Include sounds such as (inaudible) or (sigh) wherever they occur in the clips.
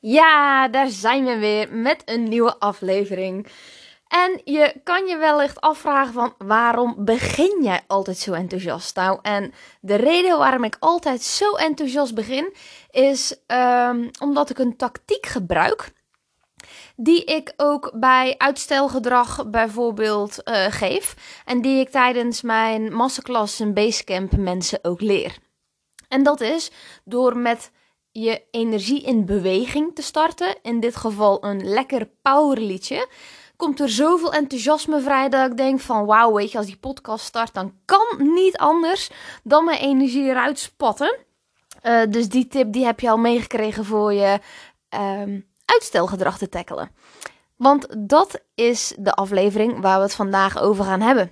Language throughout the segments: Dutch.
Ja, daar zijn we weer met een nieuwe aflevering. En je kan je wellicht afvragen van waarom begin jij altijd zo enthousiast? Nou, en de reden waarom ik altijd zo enthousiast begin is um, omdat ik een tactiek gebruik die ik ook bij uitstelgedrag bijvoorbeeld uh, geef en die ik tijdens mijn masterclass en basecamp mensen ook leer. En dat is door met je energie in beweging te starten, in dit geval een lekker powerliedje, komt er zoveel enthousiasme vrij dat ik denk van wauw, weet je, als die podcast start, dan kan niet anders dan mijn energie eruit spatten. Uh, dus die tip die heb je al meegekregen voor je um, uitstelgedrag te tackelen. Want dat is de aflevering waar we het vandaag over gaan hebben.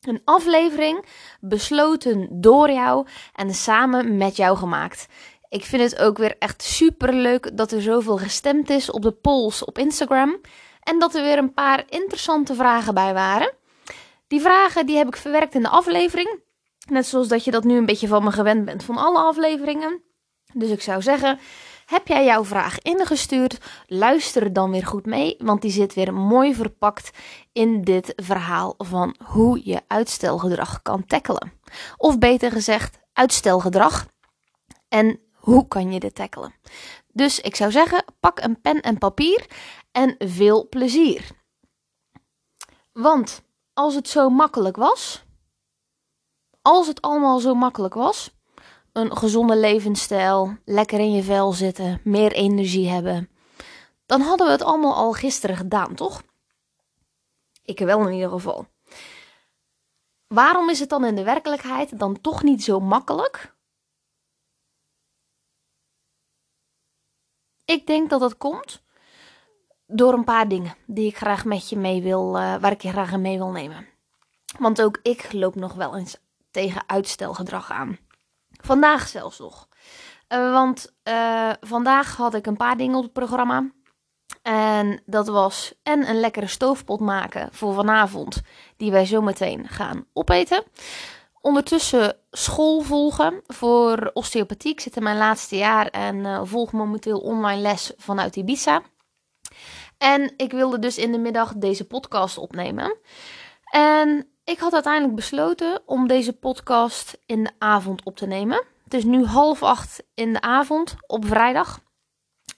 Een aflevering besloten door jou en samen met jou gemaakt. Ik vind het ook weer echt super leuk dat er zoveel gestemd is op de polls op Instagram. En dat er weer een paar interessante vragen bij waren. Die vragen die heb ik verwerkt in de aflevering. Net zoals dat je dat nu een beetje van me gewend bent van alle afleveringen. Dus ik zou zeggen, heb jij jouw vraag ingestuurd? Luister dan weer goed mee, want die zit weer mooi verpakt in dit verhaal van hoe je uitstelgedrag kan tackelen. Of beter gezegd, uitstelgedrag. En hoe kan je dit tackelen? Dus ik zou zeggen, pak een pen en papier en veel plezier. Want als het zo makkelijk was, als het allemaal zo makkelijk was, een gezonde levensstijl, lekker in je vel zitten, meer energie hebben, dan hadden we het allemaal al gisteren gedaan, toch? Ik wel in ieder geval. Waarom is het dan in de werkelijkheid dan toch niet zo makkelijk Ik denk dat dat komt door een paar dingen die ik graag met je mee wil, uh, waar ik je graag mee wil nemen. Want ook ik loop nog wel eens tegen uitstelgedrag aan. Vandaag zelfs nog. Uh, want uh, vandaag had ik een paar dingen op het programma. En dat was en een lekkere stoofpot maken voor vanavond, die wij zo meteen gaan opeten. Ondertussen school volgen voor osteopathie. Ik zit in mijn laatste jaar en uh, volg momenteel online les vanuit Ibiza. En ik wilde dus in de middag deze podcast opnemen. En ik had uiteindelijk besloten om deze podcast in de avond op te nemen. Het is nu half acht in de avond op vrijdag.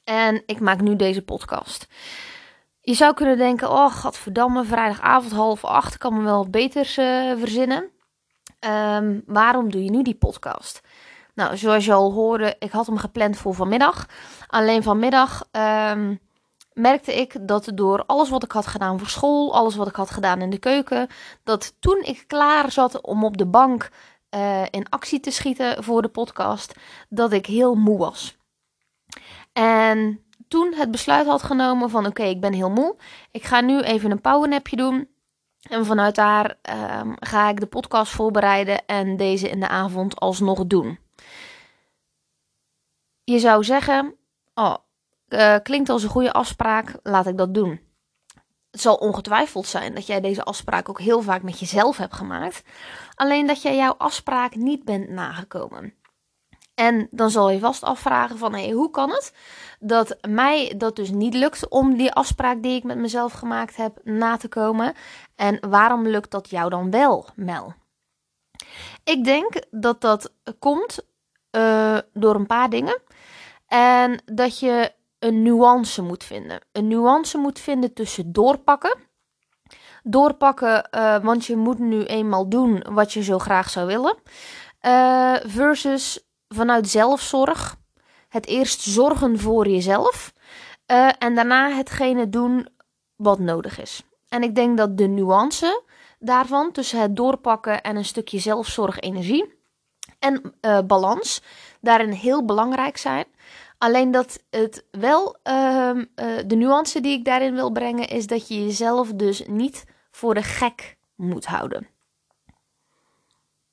En ik maak nu deze podcast. Je zou kunnen denken, oh godverdamme, vrijdagavond half acht, kan me wel beters uh, verzinnen. Um, waarom doe je nu die podcast? Nou, zoals je al hoorde, ik had hem gepland voor vanmiddag. Alleen vanmiddag um, merkte ik dat door alles wat ik had gedaan voor school, alles wat ik had gedaan in de keuken, dat toen ik klaar zat om op de bank uh, in actie te schieten voor de podcast, dat ik heel moe was. En toen het besluit had genomen van oké, ik ben heel moe. Ik ga nu even een powernapje doen. En vanuit daar um, ga ik de podcast voorbereiden en deze in de avond alsnog doen. Je zou zeggen: Oh, uh, klinkt als een goede afspraak, laat ik dat doen. Het zal ongetwijfeld zijn dat jij deze afspraak ook heel vaak met jezelf hebt gemaakt. Alleen dat jij jouw afspraak niet bent nagekomen. En dan zal je vast afvragen van, hey, hoe kan het dat mij dat dus niet lukt om die afspraak die ik met mezelf gemaakt heb na te komen? En waarom lukt dat jou dan wel, Mel? Ik denk dat dat komt uh, door een paar dingen. En dat je een nuance moet vinden. Een nuance moet vinden tussen doorpakken. Doorpakken, uh, want je moet nu eenmaal doen wat je zo graag zou willen. Uh, versus vanuit zelfzorg. Het eerst zorgen voor jezelf. Uh, en daarna hetgene doen wat nodig is. En ik denk dat de nuance daarvan tussen het doorpakken en een stukje zelfzorg, energie en uh, balans daarin heel belangrijk zijn. Alleen dat het wel, uh, uh, de nuance die ik daarin wil brengen, is dat je jezelf dus niet voor de gek moet houden.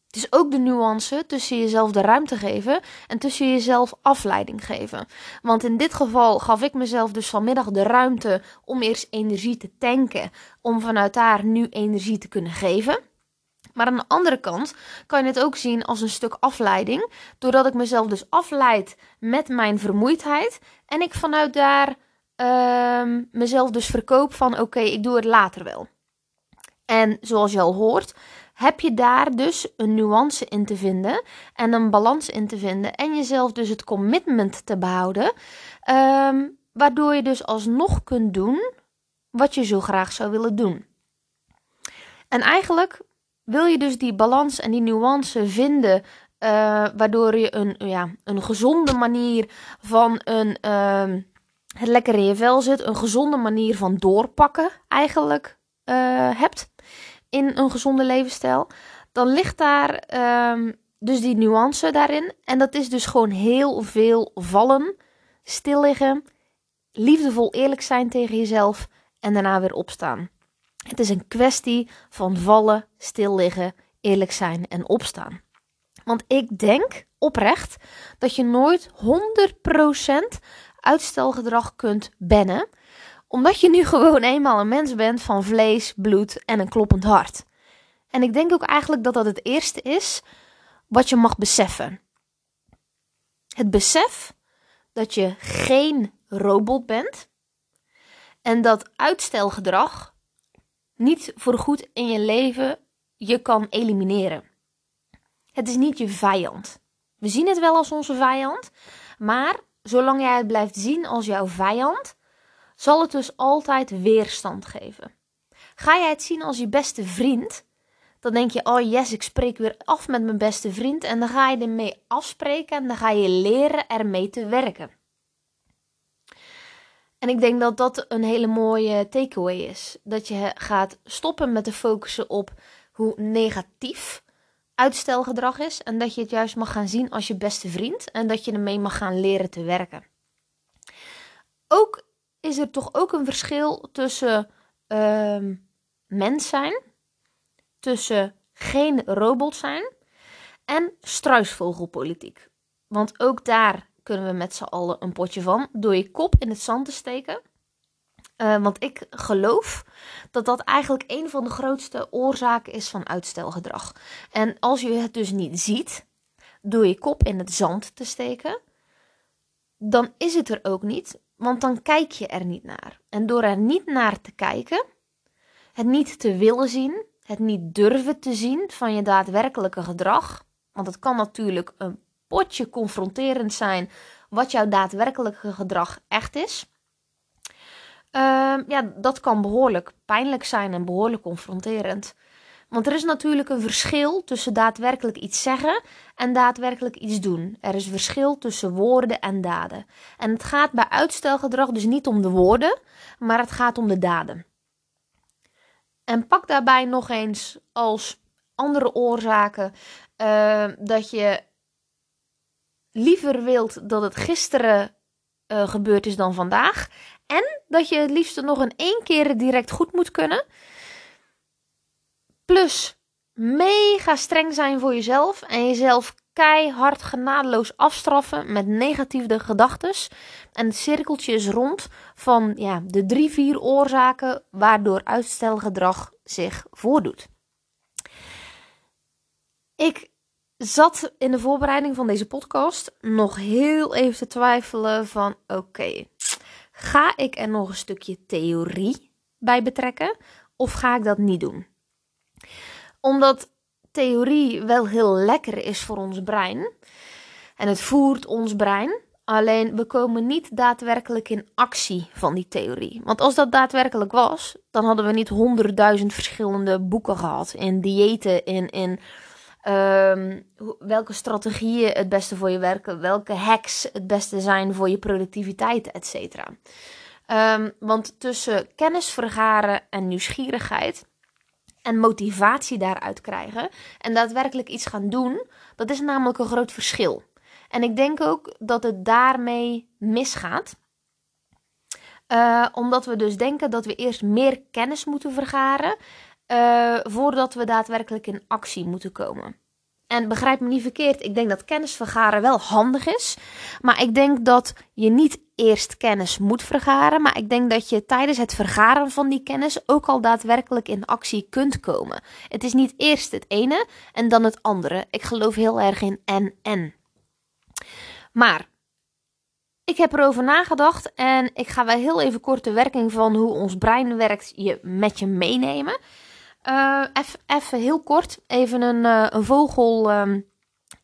Het is ook de nuance tussen jezelf de ruimte geven en tussen jezelf afleiding geven. Want in dit geval gaf ik mezelf dus vanmiddag de ruimte om eerst energie te tanken, om vanuit daar nu energie te kunnen geven. Maar aan de andere kant kan je het ook zien als een stuk afleiding. Doordat ik mezelf dus afleid met mijn vermoeidheid. En ik vanuit daar uh, mezelf dus verkoop van oké, ik doe het later wel. En zoals je al hoort, heb je daar dus een nuance in te vinden en een balans in te vinden. En jezelf dus het commitment te behouden. Um, waardoor je dus alsnog kunt doen wat je zo graag zou willen doen. En eigenlijk wil je dus die balans en die nuance vinden, uh, waardoor je een, ja, een gezonde manier van een, uh, het lekker in je vel zit, een gezonde manier van doorpakken eigenlijk uh, hebt in een gezonde levensstijl, dan ligt daar um, dus die nuance daarin. En dat is dus gewoon heel veel vallen, stil liggen, liefdevol eerlijk zijn tegen jezelf en daarna weer opstaan. Het is een kwestie van vallen, stil liggen, eerlijk zijn en opstaan. Want ik denk oprecht dat je nooit 100% uitstelgedrag kunt bannen, omdat je nu gewoon eenmaal een mens bent van vlees, bloed en een kloppend hart. En ik denk ook eigenlijk dat dat het eerste is wat je mag beseffen. Het besef dat je geen robot bent en dat uitstelgedrag niet voorgoed in je leven je kan elimineren. Het is niet je vijand. We zien het wel als onze vijand, maar zolang jij het blijft zien als jouw vijand, zal het dus altijd weerstand geven. Ga jij het zien als je beste vriend, dan denk je: oh yes, ik spreek weer af met mijn beste vriend. En dan ga je ermee afspreken en dan ga je leren ermee te werken. En ik denk dat dat een hele mooie takeaway is. Dat je gaat stoppen met te focussen op hoe negatief uitstelgedrag is. En dat je het juist mag gaan zien als je beste vriend. En dat je ermee mag gaan leren te werken. Ook is er toch ook een verschil tussen uh, mens zijn, tussen geen robot zijn en struisvogelpolitiek. Want ook daar kunnen we met z'n allen een potje van door je kop in het zand te steken. Uh, want ik geloof dat dat eigenlijk een van de grootste oorzaken is van uitstelgedrag. En als je het dus niet ziet, door je kop in het zand te steken, dan is het er ook niet, want dan kijk je er niet naar. En door er niet naar te kijken, het niet te willen zien, het niet durven te zien van je daadwerkelijke gedrag, want het kan natuurlijk een potje confronterend zijn wat jouw daadwerkelijke gedrag echt is. Uh, ja, dat kan behoorlijk pijnlijk zijn en behoorlijk confronterend. Want er is natuurlijk een verschil tussen daadwerkelijk iets zeggen en daadwerkelijk iets doen. Er is verschil tussen woorden en daden. En het gaat bij uitstelgedrag dus niet om de woorden, maar het gaat om de daden. En pak daarbij nog eens als andere oorzaken uh, dat je liever wilt dat het gisteren uh, gebeurd is dan vandaag. En dat je het liefst nog een één keer direct goed moet kunnen. Plus mega streng zijn voor jezelf en jezelf keihard genadeloos afstraffen met negatieve gedachten. En het cirkeltje is rond van ja, de drie, vier oorzaken waardoor uitstelgedrag zich voordoet. Ik zat in de voorbereiding van deze podcast nog heel even te twijfelen van oké, ga ik er nog een stukje theorie bij betrekken of ga ik dat niet doen? Omdat theorie wel heel lekker is voor ons brein en het voert ons brein, Alleen we komen niet daadwerkelijk in actie van die theorie. Want als dat daadwerkelijk was, dan hadden we niet honderdduizend verschillende boeken gehad. In diëten, in, in um, welke strategieën het beste voor je werken, welke hacks het beste zijn voor je productiviteit, et cetera. Um, want tussen kennis vergaren en nieuwsgierigheid en motivatie daaruit krijgen en daadwerkelijk iets gaan doen, dat is namelijk een groot verschil. En ik denk ook dat het daarmee misgaat. Uh, omdat we dus denken dat we eerst meer kennis moeten vergaren. Uh, voordat we daadwerkelijk in actie moeten komen. En begrijp me niet verkeerd, ik denk dat kennis vergaren wel handig is. Maar ik denk dat je niet eerst kennis moet vergaren, maar ik denk dat je tijdens het vergaren van die kennis ook al daadwerkelijk in actie kunt komen. Het is niet eerst het ene en dan het andere. Ik geloof heel erg in en en. Maar ik heb erover nagedacht en ik ga wel heel even kort de werking van hoe ons brein werkt je met je meenemen. Uh, even heel kort, even een, uh, een vogel. Um,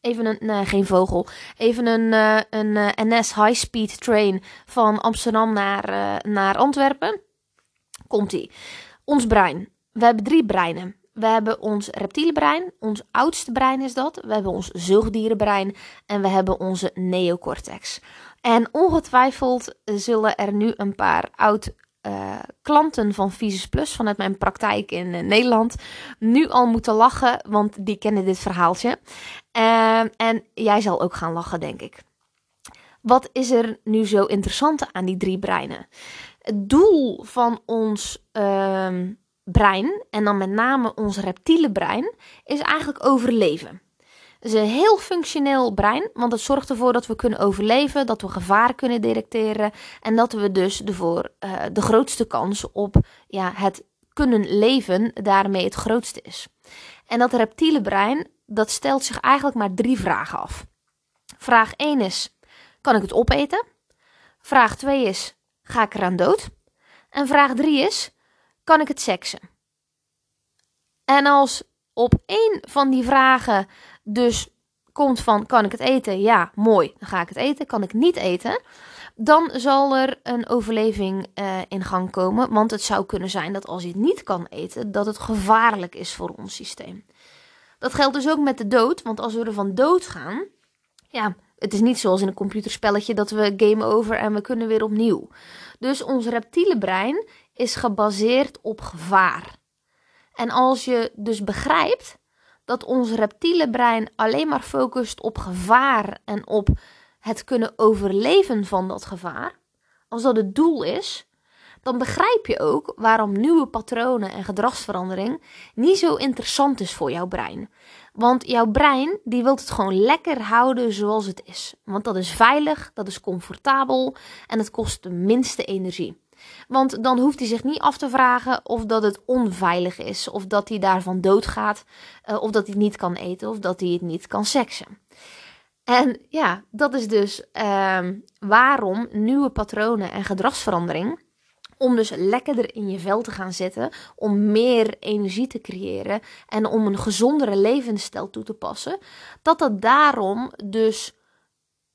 even een, geen vogel. Even een, uh, een NS High Speed train van Amsterdam naar, naar Antwerpen. Komt-ie. Ons brein. We hebben drie breinen. We hebben ons reptiele brein, ons oudste brein is dat. We hebben ons zoogdierenbrein en we hebben onze neocortex. En ongetwijfeld zullen er nu een paar oud uh, klanten van Visus Plus vanuit mijn praktijk in uh, Nederland nu al moeten lachen, want die kennen dit verhaaltje. Uh, en jij zal ook gaan lachen, denk ik. Wat is er nu zo interessant aan die drie breinen? Het doel van ons ehm, brein, en dan met name ons reptiele brein, is eigenlijk overleven. Is een heel functioneel brein, want het zorgt ervoor dat we kunnen overleven, dat we gevaar kunnen detecteren en dat we dus ervoor uh, de grootste kans op ja, het kunnen leven daarmee het grootste is. En dat reptiele brein, dat stelt zich eigenlijk maar drie vragen af. Vraag 1 is, kan ik het opeten? Vraag 2 is, ga ik eraan dood? En vraag 3 is, kan ik het seksen? En als op één van die vragen dus komt van kan ik het eten? Ja, mooi, dan ga ik het eten. Kan ik niet eten? Dan zal er een overleving uh, in gang komen. Want het zou kunnen zijn dat als je het niet kan eten, dat het gevaarlijk is voor ons systeem. Dat geldt dus ook met de dood. Want als we er van dood gaan, ja, het is niet zoals in een computerspelletje dat we game over en we kunnen weer opnieuw. Dus ons reptiele brein is gebaseerd op gevaar. En als je dus begrijpt dat ons reptiele brein alleen maar focust op gevaar en op het kunnen overleven van dat gevaar, als dat het doel is, dan begrijp je ook waarom nieuwe patronen en gedragsverandering niet zo interessant is voor jouw brein. Want jouw brein die wilt het gewoon lekker houden zoals het is. Want dat is veilig, dat is comfortabel en het kost de minste energie. Want dan hoeft hij zich niet af te vragen of dat het onveilig is, of dat hij daarvan doodgaat, uh, of dat hij niet kan eten, of dat hij het niet kan seksen. En ja, dat is dus uh, waarom nieuwe patronen en gedragsverandering, om dus lekkerder in je vel te gaan zitten, om meer energie te creëren en om een gezondere levensstijl toe te passen, dat dat daarom dus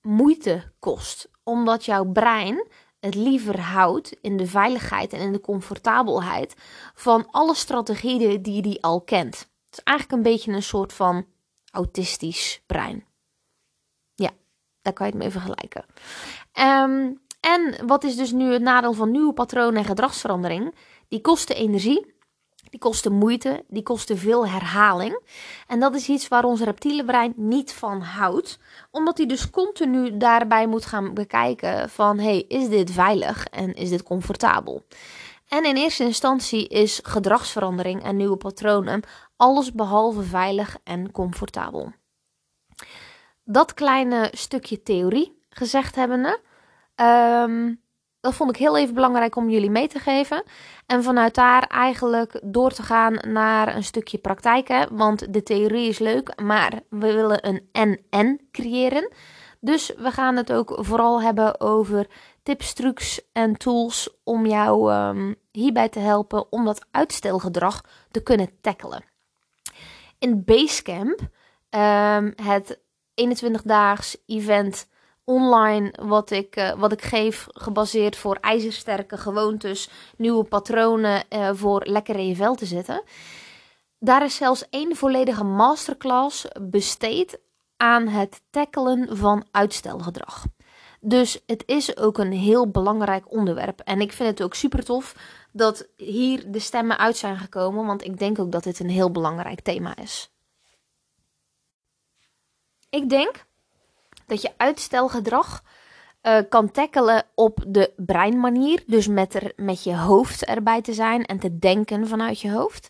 moeite kost. Omdat jouw brein het liever houdt in de veiligheid en in de comfortabelheid van alle strategieën die hij al kent. Het is eigenlijk een beetje een soort van autistisch brein. Ja, daar kan je het mee vergelijken. Um, en wat is dus nu het nadeel van nieuwe patronen en gedragsverandering? Die kosten energie die kosten moeite, die kosten veel herhaling. En dat is iets waar ons reptiele brein niet van houdt, omdat hij dus continu daarbij moet gaan bekijken van hey, is dit veilig en is dit comfortabel? En in eerste instantie is gedragsverandering en nieuwe patronen alles behalve veilig en comfortabel. Dat kleine stukje theorie gezegd hebbende, um, dat vond ik heel even belangrijk om jullie mee te geven. En vanuit daar eigenlijk door te gaan naar een stukje praktijk. Hè? Want de theorie is leuk, maar we willen een en-en creëren. Dus we gaan het ook vooral hebben over tips, trucs en tools om jou um, hierbij te helpen om dat uitstelgedrag te kunnen tackelen. In Basecamp, um, het 21-daags event online wat ik, uh, wat ik geef, gebaseerd voor ijzersterke gewoontes, nieuwe patronen uh, voor lekker in je vel te zetten. Daar is zelfs één volledige masterclass besteed aan het tackelen van uitstelgedrag. Dus het is ook een heel belangrijk onderwerp. En ik vind het ook super tof dat hier de stemmen uit zijn gekomen, want ik denk ook dat dit een heel belangrijk thema is. Ik denk dat je uitstelgedrag uh, kan tackelen op de breinmanier. Dus met, er, met je hoofd erbij te zijn en te denken vanuit je hoofd.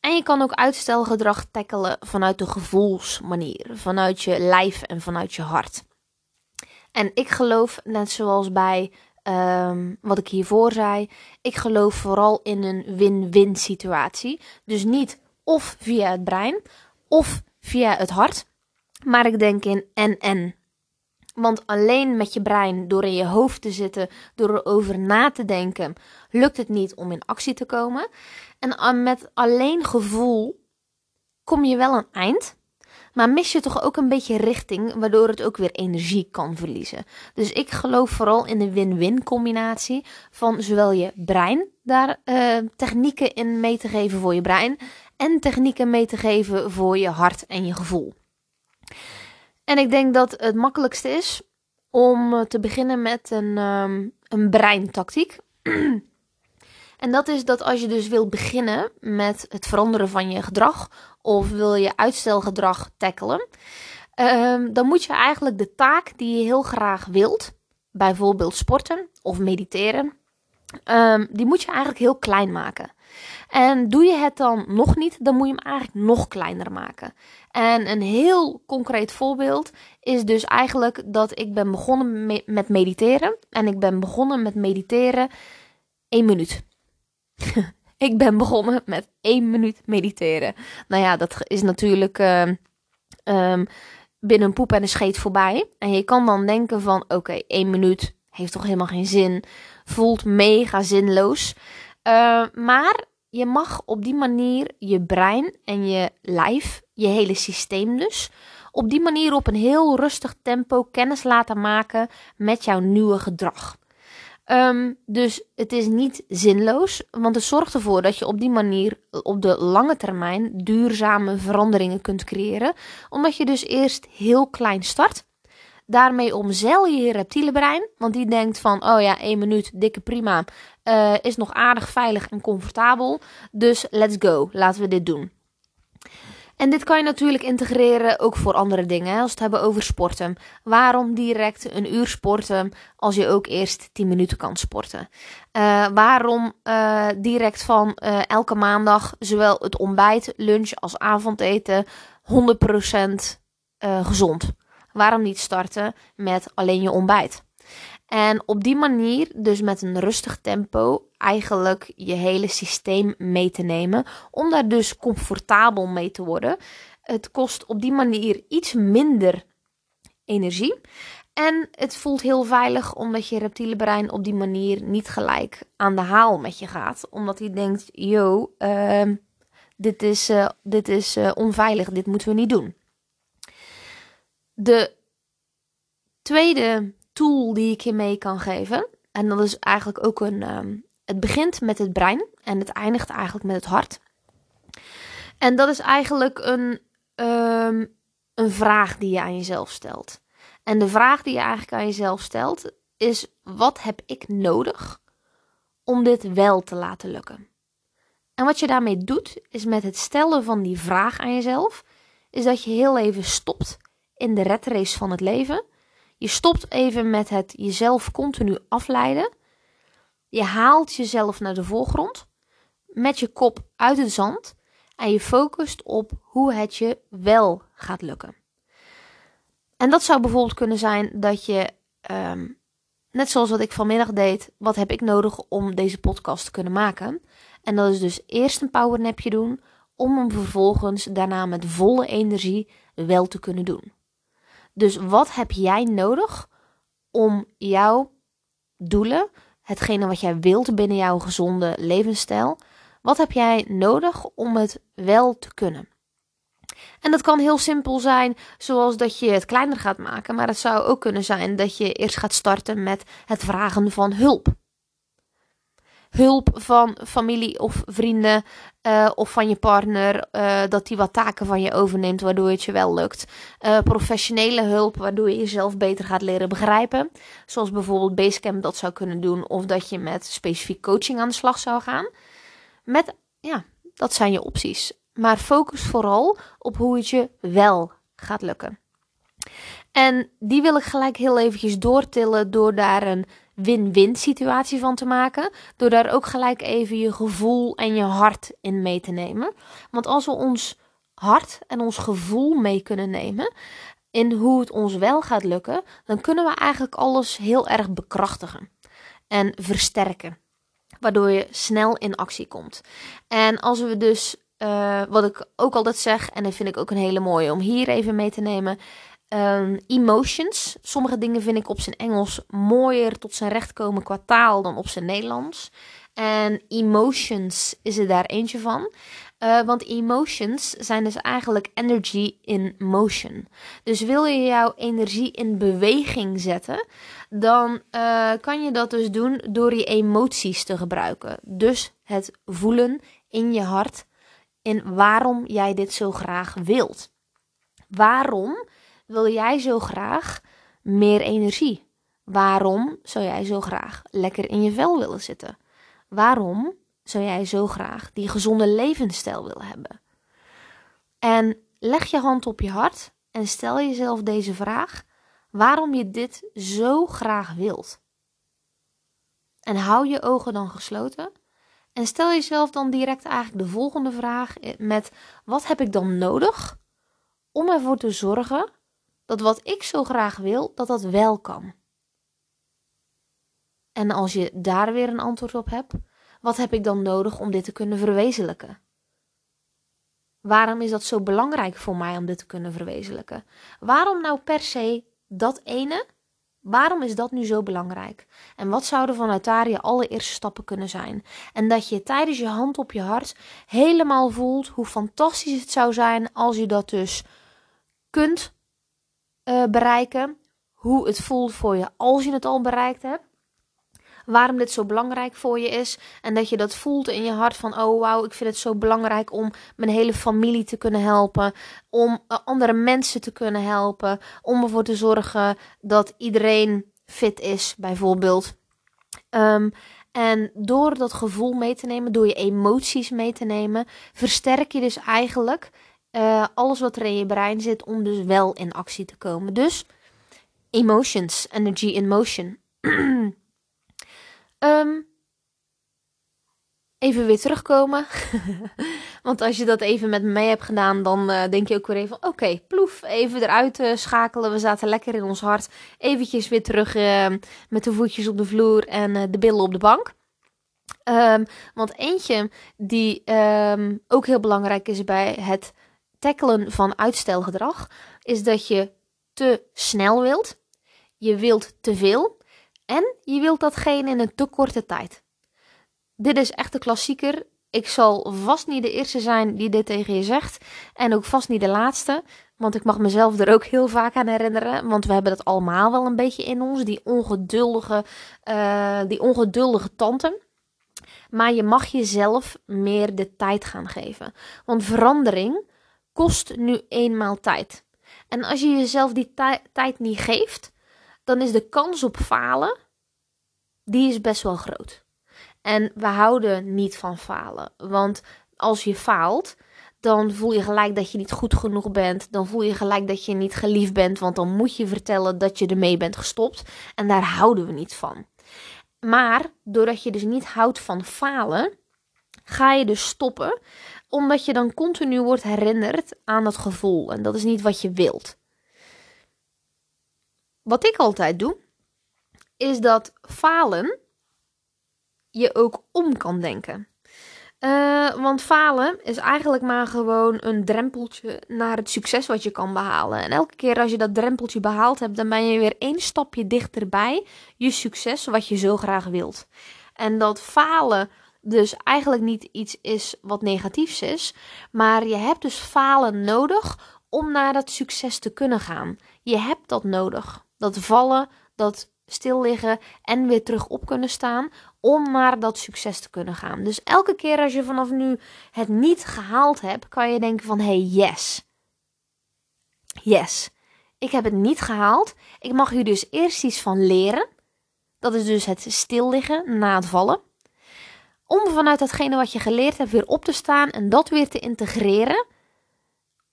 En je kan ook uitstelgedrag tackelen vanuit de gevoelsmanier. Vanuit je lijf en vanuit je hart. En ik geloof, net zoals bij ehm, wat ik hiervoor zei, ik geloof vooral in een win-win situatie. Dus niet of via het brein of via het hart, maar ik denk in en-en. Want alleen met je brein, door in je hoofd te zitten, door erover na te denken, lukt het niet om in actie te komen. En met alleen gevoel kom je wel een eind. Maar mis je toch ook een beetje richting, waardoor het ook weer energie kan verliezen. Dus ik geloof vooral in de win-win combinatie van zowel je brein daar uh, technieken in mee te geven voor je brein en technieken mee te geven voor je hart en je gevoel. En ik denk dat het makkelijkste is om eh, te beginnen met een, um, een breintactiek. (clears throat) en dat is dat als je dus wilt beginnen met het veranderen van je gedrag of wil je uitstelgedrag tackelen, um, dan moet je eigenlijk de taak die je heel graag wilt, bijvoorbeeld sporten of mediteren, um, die moet je eigenlijk heel klein maken. En doe je het dan nog niet, dan moet je hem eigenlijk nog kleiner maken. En een heel concreet voorbeeld is dus eigenlijk dat ik ben begonnen met mediteren. En ik ben begonnen met mediteren één minuut. (laughs) ik ben begonnen met één minuut mediteren. Nou ja, dat is natuurlijk uh, um, binnen een poep en een scheet voorbij. En je kan dan denken van, oké, één minuut heeft toch helemaal geen zin. Voelt mega zinloos. Uh, maar je mag op die manier je brein en je lijf, je hele systeem dus, op die manier op een heel rustig tempo kennis laten maken met jouw nieuwe gedrag. Ehm, dus het is niet zinloos, want het zorgt ervoor dat je op die manier op de lange termijn duurzame veranderingen kunt creëren. Omdat je dus eerst heel klein start. Daarmee omzeil je je reptiele brein, want die denkt van, oh ja, één minuut, dikke prima, uh, is nog aardig veilig en comfortabel. Dus let's go, laten we dit doen. En dit kan je natuurlijk integreren ook voor andere dingen. Als we het hebben over sporten. Waarom direct een uur sporten als je ook eerst 10 minuten kan sporten? Uh, waarom uh, direct van elke maandag zowel het ontbijt, lunch als avondeten 100% gezond? Waarom niet starten met alleen je ontbijt? En op die manier, dus met een rustig tempo, eigenlijk je hele systeem mee te nemen. Om daar dus comfortabel mee te worden. Het kost op die manier iets minder energie. En het voelt heel veilig omdat je reptiele brein op die manier niet gelijk aan de haal met je gaat. Omdat hij denkt, yo, uh, dit is, uh, dit is uh, onveilig, dit moeten we niet doen. De tweede tool die ik je mee kan geven. En dat is eigenlijk ook een. Um, het begint met het brein en het eindigt eigenlijk met het hart. En dat is eigenlijk een, um, een vraag die je aan jezelf stelt. En de vraag die je eigenlijk aan jezelf stelt is: wat heb ik nodig om dit wel te laten lukken? En wat je daarmee doet, is met het stellen van die vraag aan jezelf, is dat je heel even stopt in de red race van het leven je stopt even met het jezelf continu afleiden. Je haalt jezelf naar de voorgrond met je kop uit het zand en je focust op hoe het je wel gaat lukken. En dat zou bijvoorbeeld kunnen zijn dat je, ehm, net zoals wat ik vanmiddag deed, wat heb ik nodig om deze podcast te kunnen maken? En dat is dus eerst een powernapje doen, om hem vervolgens daarna met volle energie wel te kunnen doen. Dus wat heb jij nodig om jouw doelen, hetgene wat jij wilt binnen jouw gezonde levensstijl, wat heb jij nodig om het wel te kunnen? En dat kan heel simpel zijn, zoals dat je het kleiner gaat maken, maar het zou ook kunnen zijn dat je eerst gaat starten met het vragen van hulp hulp van familie of vrienden uh, of van je partner, uh, dat die wat taken van je overneemt, waardoor het je wel lukt. Uh, professionele hulp, waardoor je jezelf beter gaat leren begrijpen. Zoals bijvoorbeeld Basecamp dat zou kunnen doen, of dat je met specifiek coaching aan de slag zou gaan. Met, ja, dat zijn je opties. Maar focus vooral op hoe het je wel gaat lukken. En die wil ik gelijk heel eventjes doortillen door daar een win-win situatie van te maken. Door daar ook gelijk even je gevoel en je hart in mee te nemen. Want als we ons hart en ons gevoel mee kunnen nemen in hoe het ons wel gaat lukken, dan kunnen we eigenlijk alles heel erg bekrachtigen en versterken. Waardoor je snel in actie komt. En als we dus, uh, wat ik ook altijd zeg, en dat vind ik ook een hele mooie om hier even mee te nemen. Um, emotions. Sommige dingen vind ik op zijn Engels mooier tot zijn recht komen qua taal dan op zijn Nederlands. En emotions is er daar eentje van. Uh, want emotions zijn dus eigenlijk energy in motion. Dus wil je jouw energie in beweging zetten, dan uh, kan je dat dus doen door je emoties te gebruiken. Dus het voelen in je hart in waarom jij dit zo graag wilt. Waarom wil jij zo graag meer energie? Waarom zou jij zo graag lekker in je vel willen zitten? Waarom zou jij zo graag die gezonde levensstijl willen hebben? En leg je hand op je hart en stel jezelf deze vraag: waarom je dit zo graag wilt. En hou je ogen dan gesloten en stel jezelf dan direct eigenlijk de volgende vraag met: wat heb ik dan nodig om ervoor te zorgen dat wat ik zo graag wil, dat dat wel kan? En als je daar weer een antwoord op hebt, wat heb ik dan nodig om dit te kunnen verwezenlijken? Waarom is dat zo belangrijk voor mij om dit te kunnen verwezenlijken? Waarom nou per se dat ene? Waarom is dat nu zo belangrijk? En wat zouden vanuit daar je allereerste stappen kunnen zijn? En dat je tijdens je hand op je hart helemaal voelt hoe fantastisch het zou zijn als je dat dus kunt uh, bereiken. Hoe het voelt voor je als je het al bereikt hebt waarom dit zo belangrijk voor je is. En dat je dat voelt in je hart van, oh wauw, ik vind het zo belangrijk om mijn hele familie te kunnen helpen. Om eh, andere mensen te kunnen helpen. Om ervoor te zorgen dat iedereen fit is, bijvoorbeeld. Um, en door dat gevoel mee te nemen, door je emoties mee te nemen, versterk je dus eigenlijk uh, alles wat er in je brein zit om dus wel in actie te komen. Dus emotions, energy in motion. Um, (clears throat) even weer terugkomen. (laughs) Want als je dat even met me hebt gedaan, dan uh, denk je ook weer even: oké, ploef, even eruit uh, schakelen. We zaten lekker in ons hart. Eventjes weer terug met de voetjes op de vloer en de billen op de bank. Um, want eentje die um, ook heel belangrijk is bij het tackelen van uitstelgedrag, is dat je te snel wilt. Je wilt te veel. En je wilt datgene in een te korte tijd. Dit is echt de klassieker. Ik zal vast niet de eerste zijn die dit tegen je zegt. En ook vast niet de laatste. Want ik mag mezelf er ook heel vaak aan herinneren. Want we hebben dat allemaal wel een beetje in ons. Die ongeduldige, uh, die ongeduldige tante. Maar je mag jezelf meer de tijd gaan geven. Want verandering kost nu eenmaal tijd. En als je jezelf die tijd niet geeft, dan is de kans op falen, die is best wel groot. En we houden niet van falen. Want als je faalt, dan voel je gelijk dat je niet goed genoeg bent. Dan voel je gelijk dat je niet geliefd bent. Want dan moet je vertellen dat je ermee bent gestopt. En daar houden we niet van. Maar doordat je dus niet houdt van falen, ga je dus stoppen. Omdat je dan continu wordt herinnerd aan dat gevoel. En dat is niet wat je wilt wat ik altijd doe, is dat falen je ook om kan denken. Uh, want falen is eigenlijk maar gewoon een drempeltje naar het succes wat je kan behalen. En elke keer als je dat drempeltje behaald hebt, dan ben je weer één stapje dichterbij je succes wat je zo graag wilt. En dat falen dus eigenlijk niet iets is wat negatiefs is, maar je hebt dus falen nodig om naar dat succes te kunnen gaan. Je hebt dat nodig. Dat vallen, dat stil liggen en weer terug op kunnen staan om naar dat succes te kunnen gaan. Dus elke keer als je vanaf nu het niet gehaald hebt, kan je denken van hey yes. Yes. Ik heb het niet gehaald. Ik mag hier dus eerst iets van leren. Dat is dus het stil liggen na het vallen. Om vanuit datgene wat je geleerd hebt weer op te staan en dat weer te integreren.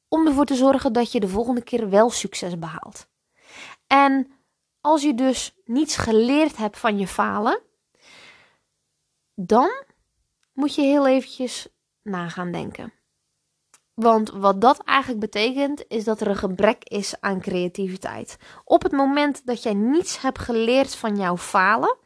Om ervoor te zorgen dat je de volgende keer wel succes behaalt. En als je dus niets geleerd hebt van je falen, dan moet je heel eventjes na gaan denken. Want wat dat eigenlijk betekent, is dat er een gebrek is aan creativiteit. Op het moment dat jij niets hebt geleerd van jouw falen,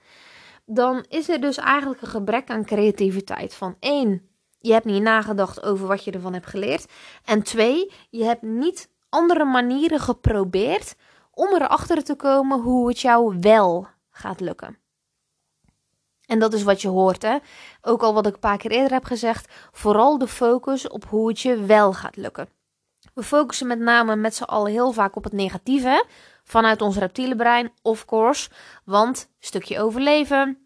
dan is er dus eigenlijk een gebrek aan creativiteit. Van één, je hebt niet nagedacht over wat je ervan hebt geleerd. En twee, je hebt niet andere manieren geprobeerd om erachter te komen hoe het jou wel gaat lukken. En dat is wat je hoort, hè? Ook al wat ik een paar keer eerder heb gezegd, vooral de focus op hoe het je wel gaat lukken. We focussen met name met z'n allen heel vaak op het negatieve, vanuit ons reptiele brein, of course. Want stukje overleven,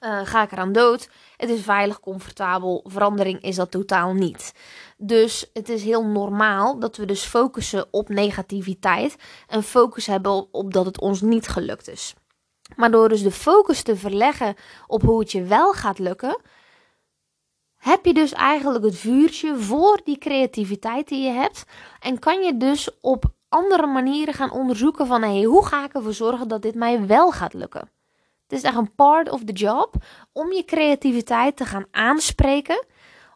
uh, ga ik eraan dood, het is veilig, comfortabel, verandering is dat totaal niet. Dus het is heel normaal dat we dus focussen op negativiteit en focus hebben op dat het ons niet gelukt is. Maar door dus de focus te verleggen op hoe het je wel gaat lukken, heb je dus eigenlijk het vuurtje voor die creativiteit die je hebt. En kan je dus op andere manieren gaan onderzoeken van hey, hoe ga ik ervoor zorgen dat dit mij wel gaat lukken. Het is echt een part of the job om je creativiteit te gaan aanspreken.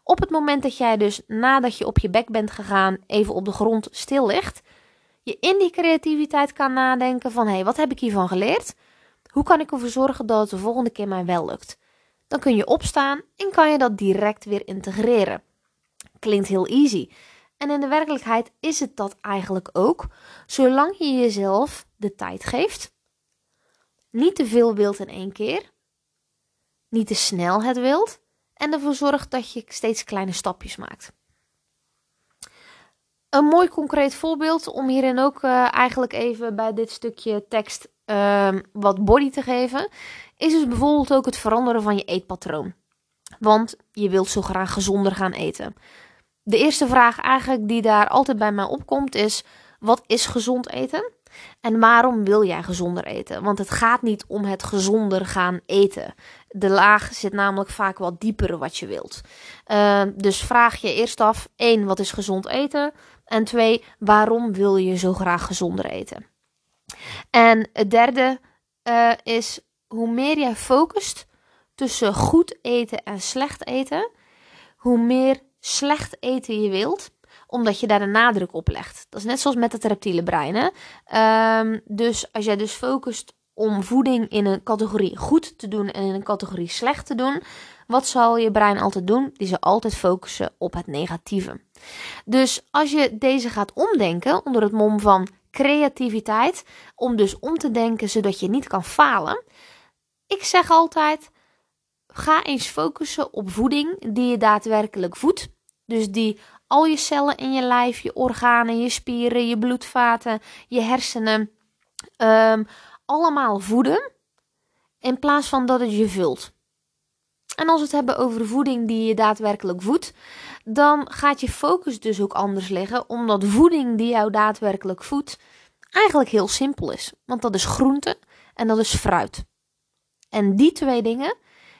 Op het moment dat jij dus nadat je op je bek bent gegaan even op de grond stil ligt, je in die creativiteit kan nadenken van hey, wat heb ik hiervan geleerd? Hoe kan ik ervoor zorgen dat het de volgende keer mij wel lukt? Dan kun je opstaan en kan je dat direct weer integreren. Klinkt heel easy. En in de werkelijkheid is het dat eigenlijk ook, zolang je jezelf de tijd geeft. Niet te veel wilt in één keer. Niet te snel het wilt. En ervoor zorgt dat je steeds kleine stapjes maakt. Een mooi concreet voorbeeld om hierin ook uh, eigenlijk even bij dit stukje tekst um, wat body te geven, is dus bijvoorbeeld ook het veranderen van je eetpatroon. Want je wilt zo graag gezonder gaan eten. De eerste vraag eigenlijk die daar altijd bij mij opkomt is: wat is gezond eten? En waarom wil jij gezonder eten? Want het gaat niet om het gezonder gaan eten. De laag zit namelijk vaak wat dieper wat je wilt. Uh, dus vraag je eerst af: één, wat is gezond eten? En twee, waarom wil je zo graag gezonder eten? En het derde uh, is hoe meer jij focust tussen goed eten en slecht eten, hoe meer slecht eten je wilt, omdat je daar de nadruk op legt. Dat is net zoals met het reptiele brein. Um, dus als jij dus focust om voeding in een categorie goed te doen en in een categorie slecht te doen, wat zal je brein altijd doen? Die zal altijd focussen op het negatieve. Dus als je deze gaat omdenken onder het mom van creativiteit, om dus om te denken zodat je niet kan falen. Ik zeg altijd: ga eens focussen op voeding die je daadwerkelijk voedt. Dus die al je cellen in je lijf, je organen, je spieren, je bloedvaten, je hersenen, um, allemaal voeden. In plaats van dat het je vult. En als we het hebben over voeding die je daadwerkelijk voedt, dan gaat je focus dus ook anders liggen, omdat voeding die jou daadwerkelijk voedt eigenlijk heel simpel is. Want dat is groente en dat is fruit. En die twee dingen,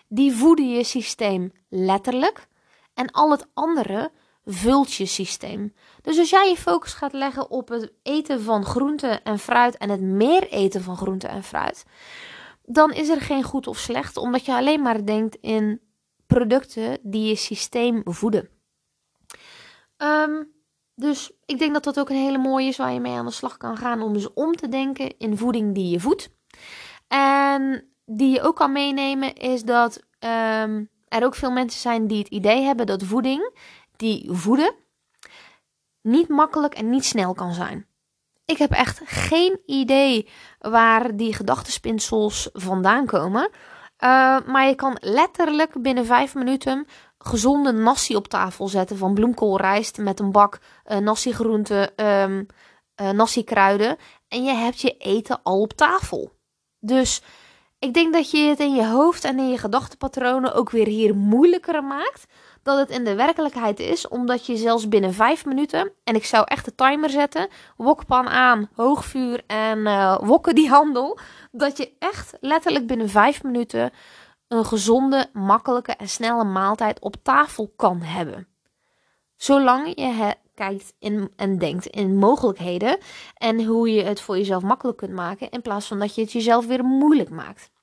die voeden je systeem letterlijk en al het andere vult je systeem. Dus als jij je focus gaat leggen op het eten van groente en fruit en het meer eten van groente en fruit, dan is er geen goed of slecht, omdat je alleen maar denkt in producten die je systeem voeden. Ehm, dus ik denk dat dat ook een hele mooie is waar je mee aan de slag kan gaan om dus om te denken in voeding die je voedt. En die je ook kan meenemen is dat um, er ook veel mensen zijn die het idee hebben dat voeding die voeden niet makkelijk en niet snel kan zijn. Ik heb echt geen idee waar die gedachtenspinsels vandaan komen. Uh, maar je kan letterlijk binnen vijf minuten gezonde nasi op tafel zetten van bloemkoolrijst met een bak uh, nasi groenten, um, nasi kruiden. En je hebt je eten al op tafel. Dus ik denk dat je het in je hoofd en in je gedachtenpatronen ook weer hier moeilijker maakt dat het in de werkelijkheid is, omdat je zelfs binnen vijf minuten, en ik zou echt de timer zetten, wokpan aan, hoog vuur en uh, wokken die handel, dat je echt letterlijk binnen vijf minuten een gezonde, makkelijke en snelle maaltijd op tafel kan hebben. Zolang je kijkt in, en denkt in mogelijkheden en hoe je het voor jezelf makkelijk kunt maken, in plaats van dat je het jezelf weer moeilijk maakt.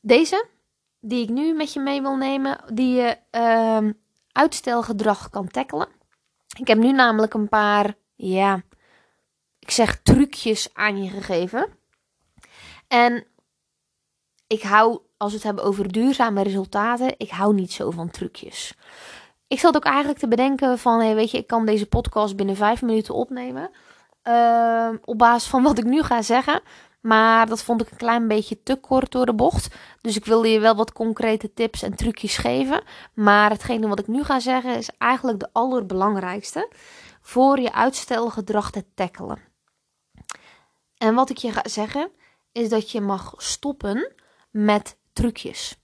Deze die ik nu met je mee wil nemen, die je uh, uitstelgedrag kan tackelen. Ik heb nu namelijk een paar, ja, ik zeg trucjes aan je gegeven. En ik hou, als we het hebben over duurzame resultaten, ik hou niet zo van trucjes. Ik zat ook eigenlijk te bedenken van, hey, weet je, ik kan deze podcast binnen vijf minuten opnemen. Uh, op basis van wat ik nu ga zeggen. Maar dat vond ik een klein beetje te kort door de bocht. Dus ik wilde je wel wat concrete tips en trucjes geven. Maar hetgene wat ik nu ga zeggen is eigenlijk de allerbelangrijkste voor je uitstelgedrag te tackelen. En wat ik je ga zeggen is dat je mag stoppen met trucjes.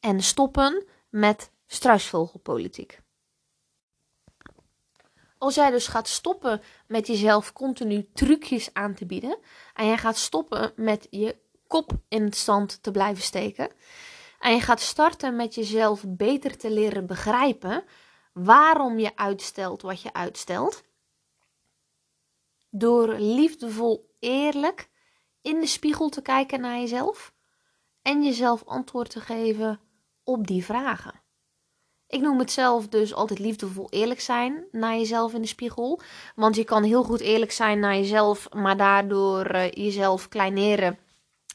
En stoppen met struisvogelpolitiek. Als jij dus gaat stoppen met jezelf continu trucjes aan te bieden. En jij gaat stoppen met je kop in het zand te blijven steken. En je gaat starten met jezelf beter te leren begrijpen waarom je uitstelt wat je uitstelt. Door liefdevol, eerlijk in de spiegel te kijken naar jezelf. En jezelf antwoord te geven op die vragen. Ik noem het zelf dus altijd liefdevol eerlijk zijn naar jezelf in de spiegel. Want je kan heel goed eerlijk zijn naar jezelf, maar daardoor uh, jezelf kleineren.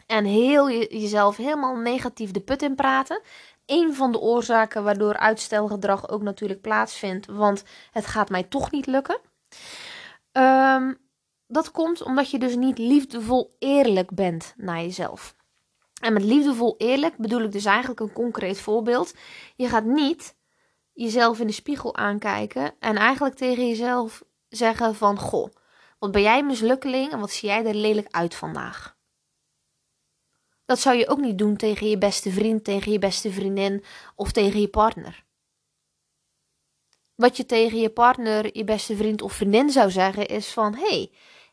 En heel jezelf helemaal negatief de put in praten. Een van de oorzaken waardoor uitstelgedrag ook natuurlijk plaatsvindt. Want het gaat mij toch niet lukken. Um, dat komt omdat je dus niet liefdevol eerlijk bent naar jezelf. En met liefdevol eerlijk bedoel ik dus eigenlijk een concreet voorbeeld. Je gaat niet jezelf in de spiegel aankijken en eigenlijk tegen jezelf zeggen van goh, wat ben jij mislukkeling en wat zie jij er lelijk uit vandaag. Dat zou je ook niet doen tegen je beste vriend, tegen je beste vriendin of tegen je partner. Wat je tegen je partner, je beste vriend of vriendin zou zeggen is van hey,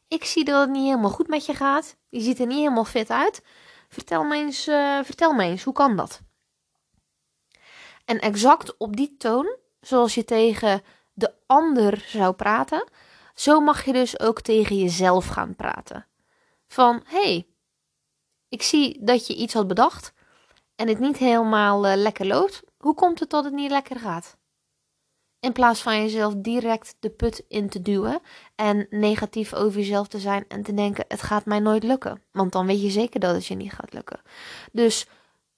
ik zie dat het niet helemaal goed met je gaat. Je ziet er niet helemaal fit uit. Vertel me eens, uh, vertel me eens hoe kan dat? En exact op die toon, zoals je tegen de ander zou praten, zo mag je dus ook tegen jezelf gaan praten. Van hey, ik zie dat je iets had bedacht en het niet helemaal uh, lekker loopt. Hoe komt het dat het niet lekker gaat? In plaats van jezelf direct de put in te duwen en negatief over jezelf te zijn en te denken: het gaat mij nooit lukken. Want dan weet je zeker dat het je niet gaat lukken. Dus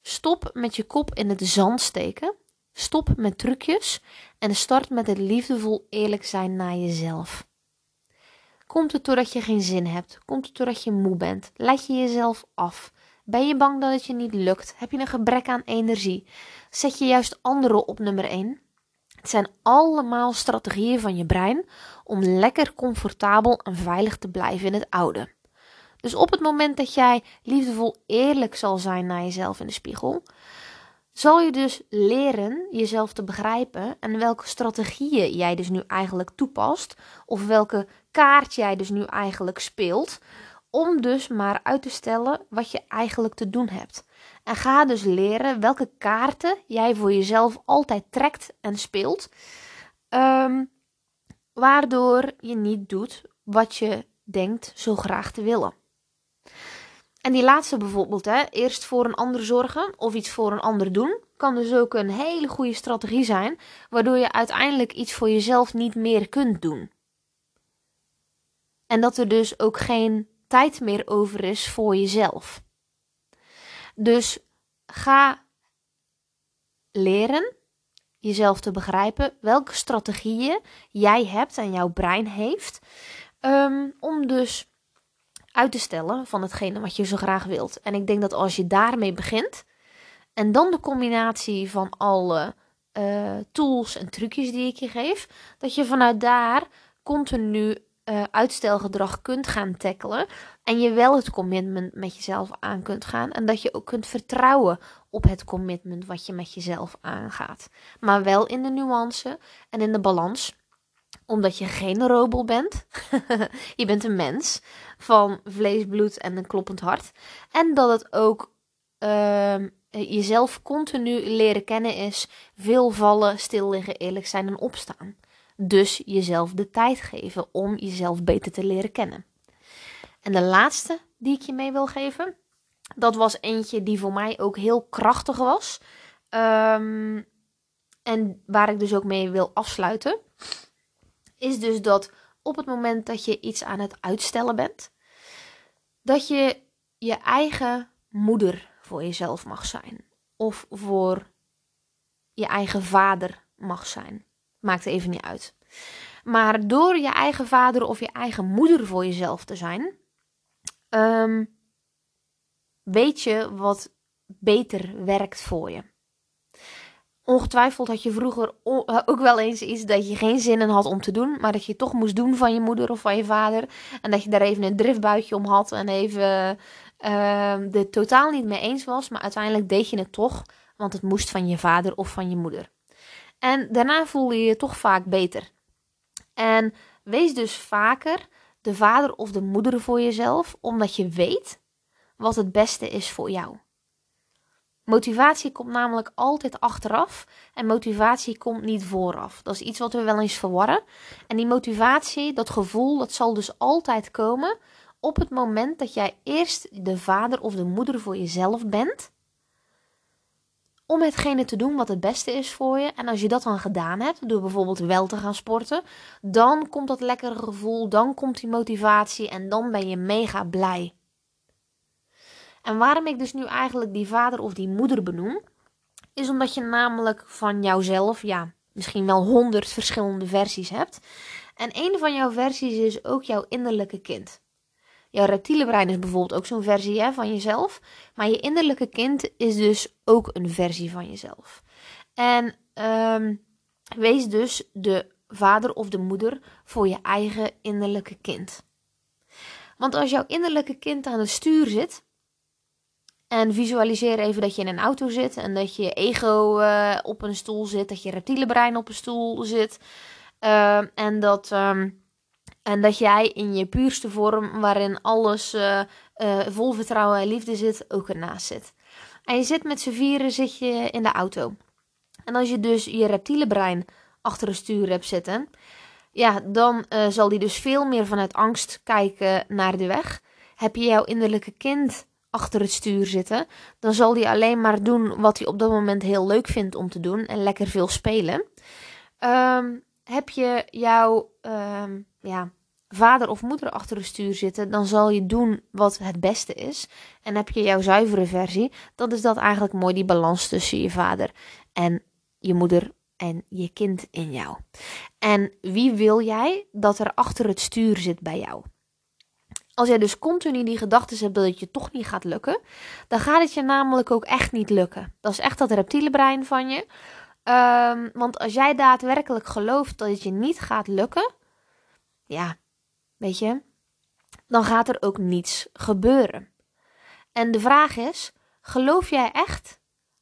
stop met je kop in het zand steken Stop met trucjes en start met het liefdevol eerlijk zijn naar jezelf. Komt het doordat je geen zin hebt? Komt het doordat je moe bent? Leid je jezelf af? Ben je bang dat het je niet lukt? Heb je een gebrek aan energie? Zet je juist anderen op nummer 1? Het zijn allemaal strategieën van je brein om lekker comfortabel en veilig te blijven in het oude. Dus op het moment dat jij liefdevol eerlijk zal zijn naar jezelf in de spiegel, zal je dus leren jezelf te begrijpen en welke strategieën jij dus nu eigenlijk toepast, of welke kaart jij dus nu eigenlijk speelt, om dus maar uit te stellen wat je eigenlijk te doen hebt. En ga dus leren welke kaarten jij voor jezelf altijd trekt en speelt, um, waardoor je niet doet wat je denkt zo graag te willen. En die laatste bijvoorbeeld, hè, eerst voor een ander zorgen of iets voor een ander doen, kan dus ook een hele goede strategie zijn, waardoor je uiteindelijk iets voor jezelf niet meer kunt doen. En dat er dus ook geen tijd meer over is voor jezelf. Dus ga leren jezelf te begrijpen welke strategieën jij hebt en jouw brein heeft, um, om dus uit te stellen van hetgene wat je zo graag wilt. En ik denk dat als je daarmee begint en dan de combinatie van alle uh, tools en trucjes die ik je geef, dat je vanuit daar continu uh, uitstelgedrag kunt gaan tackelen en je wel het commitment met jezelf aan kunt gaan en dat je ook kunt vertrouwen op het commitment wat je met jezelf aangaat. Maar wel in de nuance en in de balans omdat je geen robot bent. (laughs) je bent een mens van vlees, bloed en een kloppend hart. En dat het ook uh, jezelf continu leren kennen is veel vallen, stil liggen, eerlijk zijn en opstaan. Dus jezelf de tijd geven om jezelf beter te leren kennen. En de laatste die ik je mee wil geven, dat was eentje die voor mij ook heel krachtig was. Um, en waar ik dus ook mee wil afsluiten, is dus dat op het moment dat je iets aan het uitstellen bent, dat je je eigen moeder voor jezelf mag zijn. Of voor je eigen vader mag zijn. Maakt even niet uit. Maar door je eigen vader of je eigen moeder voor jezelf te zijn, um, weet je wat beter werkt voor je. Ongetwijfeld had je vroeger ook wel eens iets dat je geen zin in had om te doen, maar dat je toch moest doen van je moeder of van je vader. En dat je daar even een driftbuitje om had en even uh, er totaal niet mee eens was, maar uiteindelijk deed je het toch, want het moest van je vader of van je moeder. En daarna voelde je je toch vaak beter. En wees dus vaker de vader of de moeder voor jezelf, omdat je weet wat het beste is voor jou. Motivatie komt namelijk altijd achteraf en motivatie komt niet vooraf. Dat is iets wat we wel eens verwarren. En die motivatie, dat gevoel, dat zal dus altijd komen op het moment dat jij eerst de vader of de moeder voor jezelf bent. Om hetgene te doen wat het beste is voor je. En als je dat dan gedaan hebt, door bijvoorbeeld wel te gaan sporten, dan komt dat lekkere gevoel, dan komt die motivatie en dan ben je mega blij. En waarom ik dus nu eigenlijk die vader of die moeder benoem, is omdat je namelijk van jouzelf, ja, misschien wel honderd verschillende versies hebt. En een van jouw versies is ook jouw innerlijke kind. Jouw reptiele brein is bijvoorbeeld ook zo'n versie hè, van jezelf. Maar je innerlijke kind is dus ook een versie van jezelf. En um, wees dus de vader of de moeder voor je eigen innerlijke kind. Want als jouw innerlijke kind aan het stuur zit, en visualiseer even dat je in een auto zit en dat je ego uh, op een stoel zit, dat je reptiele brein op een stoel zit. Uh, en, dat, um, en dat jij in je puurste vorm, waarin alles uh, vol vertrouwen en liefde zit, ook ernaast zit. En je zit met z'n vieren zit je in de auto. En als je dus je reptiele brein achter het stuur hebt zitten, ja, dan zal die dus veel meer vanuit angst kijken naar de weg. Heb je jouw innerlijke kind achter het stuur zitten, dan zal hij alleen maar doen wat hij op dat moment heel leuk vindt om te doen en lekker veel spelen. Um, heb je jouw um, ja, vader of moeder achter het stuur zitten, dan zal je doen wat het beste is. En heb je jouw zuivere versie, dan is dat eigenlijk mooi die balans tussen je vader en je moeder en je kind in jou. En wie wil jij dat er achter het stuur zit bij jou? Als jij dus continu die gedachten hebt dat het je toch niet gaat lukken, dan gaat het je namelijk ook echt niet lukken. Dat is echt dat reptiele brein van je. Um, want als jij daadwerkelijk gelooft dat het je niet gaat lukken, ja, weet je, dan gaat er ook niets gebeuren. En de vraag is: geloof jij echt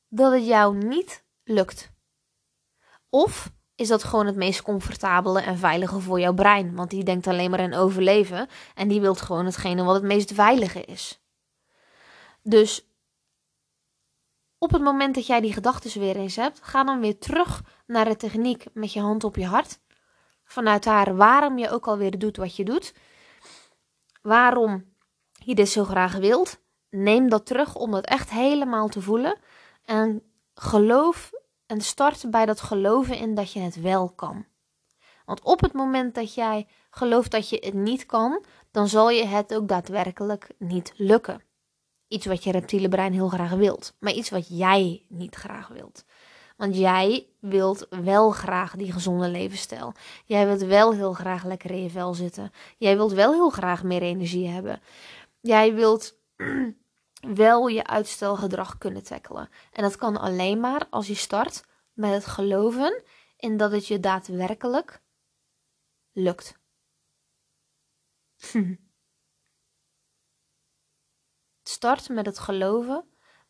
dat het jou niet lukt? Of is dat gewoon het meest comfortabele en veilige voor jouw brein. Want die denkt alleen maar aan overleven en die wilt gewoon hetgene wat het meest veilige is. Dus op het moment dat jij die gedachten weer eens hebt, ga dan weer terug naar de techniek met je hand op je hart. Vanuit daar waarom je ook alweer doet wat je doet. Waarom je dit zo graag wilt. Neem dat terug om dat echt helemaal te voelen. En geloof en start bij dat geloven in dat je het wel kan. Want op het moment dat jij gelooft dat je het niet kan, dan zal je het ook daadwerkelijk niet lukken. Iets wat je reptiele brein heel graag wilt, maar iets wat jij niet graag wilt. Want jij wilt wel graag die gezonde levensstijl. Jij wilt wel heel graag lekker in je vel zitten. Jij wilt wel heel graag meer energie hebben. Jij wilt wel je uitstelgedrag kunnen tackelen. En dat kan alleen maar als je start met het geloven in dat het je daadwerkelijk lukt. (laughs) Start met het geloven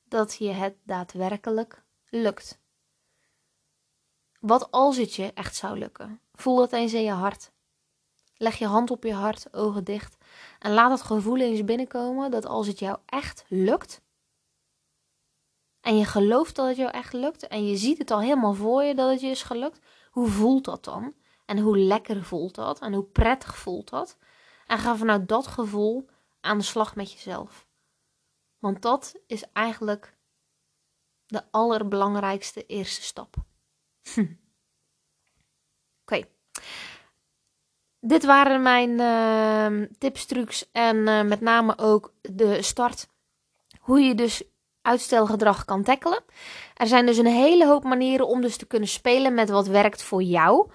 dat je het daadwerkelijk lukt. Wat als het je echt zou lukken? Voel dat eens in je hart. Leg je hand op je hart, ogen dicht en laat het gevoel eens binnenkomen dat als het jou echt lukt en je gelooft dat het jou echt lukt en je ziet het al helemaal voor je dat het je is gelukt, hoe voelt dat dan? En hoe lekker voelt dat? En hoe prettig voelt dat? En ga vanuit dat gevoel aan de slag met jezelf. Want dat is eigenlijk de allerbelangrijkste eerste stap. Hm. Oké. Dit waren mijn uh, tips, trucs en uh, met name ook de start. Hoe je dus uitstelgedrag kan tackelen. Er zijn dus een hele hoop manieren om dus te kunnen spelen met wat werkt voor jou.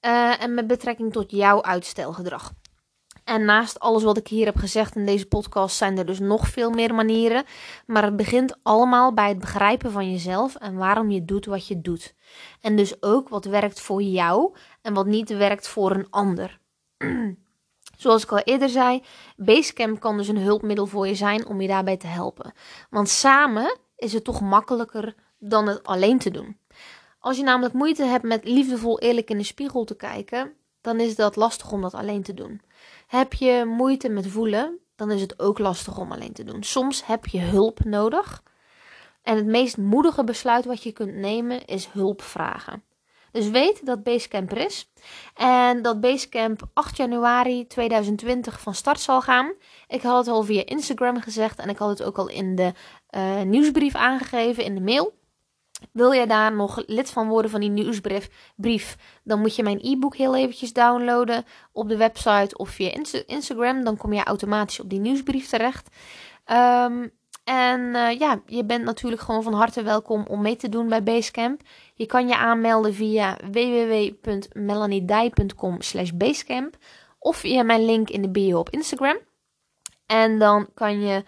Uh, en met betrekking tot jouw uitstelgedrag. En naast alles wat ik hier heb gezegd in deze podcast zijn er dus nog veel meer manieren. Maar het begint allemaal bij het begrijpen van jezelf en waarom je doet wat je doet. En dus ook wat werkt voor jou en wat niet werkt voor een ander. (clears throat) Zoals ik al eerder zei, Basecamp kan dus een hulpmiddel voor je zijn om je daarbij te helpen. Want samen is het toch makkelijker dan het alleen te doen. Als je namelijk moeite hebt met liefdevol eerlijk in de spiegel te kijken, dan is dat lastig om dat alleen te doen. Heb je moeite met voelen, dan is het ook lastig om alleen te doen. Soms heb je hulp nodig. En het meest moedige besluit wat je kunt nemen is hulp vragen. Dus weet dat Basecamp er is. En dat Basecamp 8 januari 2020 van start zal gaan. Ik had het al via Instagram gezegd en ik had het ook al in de uh, nieuwsbrief aangegeven, in de mail. Wil jij daar nog lid van worden van die nieuwsbrief, brief, dan moet je mijn e-book heel eventjes downloaden op de website of via Instagram. Dan kom je automatisch op die nieuwsbrief terecht. Um, en uh, ja, je bent natuurlijk gewoon van harte welkom om mee te doen bij Basecamp. Je kan je aanmelden via www.melaniedij.com slash basecamp of via mijn link in de bio op Instagram. En dan kan je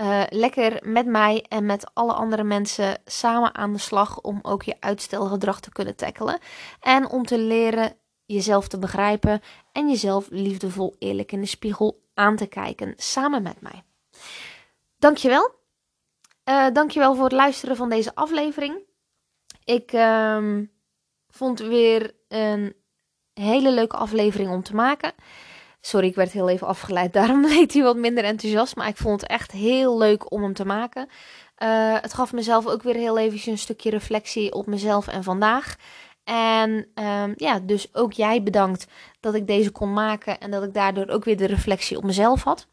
uh, lekker met mij en met alle andere mensen samen aan de slag om ook je uitstelgedrag te kunnen tackelen. En om te leren jezelf te begrijpen en jezelf liefdevol eerlijk in de spiegel aan te kijken samen met mij. Dankjewel. Uh, dankjewel voor het luisteren van deze aflevering. Ik uh, vond weer een hele leuke aflevering om te maken. Sorry, ik werd heel even afgeleid. (laughs) Daarom leed hij wat minder enthousiast. Maar ik vond het echt heel leuk om hem te maken. Uh, het gaf mezelf ook weer heel even een stukje reflectie op mezelf en vandaag. En um, ja, dus ook jij bedankt dat ik deze kon maken. En dat ik daardoor ook weer de reflectie op mezelf had.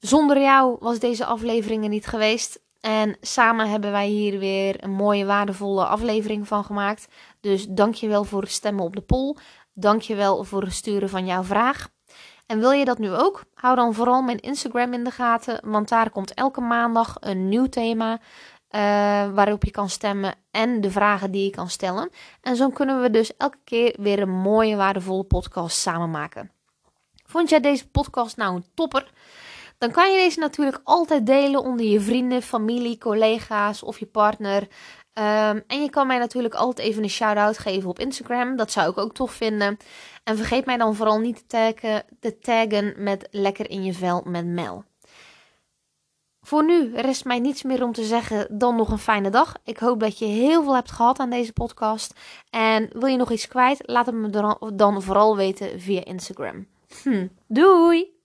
Zonder jou was deze aflevering er niet geweest. En samen hebben wij hier weer een mooie, waardevolle aflevering van gemaakt. Dus dankjewel voor het stemmen op de poll. Dankjewel voor het sturen van jouw vraag. En wil je dat nu ook? Hou dan vooral mijn Instagram in de gaten, want daar komt elke maandag een nieuw thema uh, waarop je kan stemmen en de vragen die je kan stellen. En zo kunnen we dus elke keer weer een mooie, waardevolle podcast samen maken. Vond jij deze podcast nou een topper? Dan kan je deze natuurlijk altijd delen onder je vrienden, familie, collega's of je partner. Um, en je kan mij natuurlijk altijd even een shout-out geven op Instagram. Dat zou ik ook tof vinden. En vergeet mij dan vooral niet te taggen, te taggen met lekker in je vel met Mel. Voor nu rest mij niets meer om te zeggen dan nog een fijne dag. Ik hoop dat je heel veel hebt gehad aan deze podcast. En wil je nog iets kwijt? Laat het me dan vooral weten via Instagram. Hm, doei!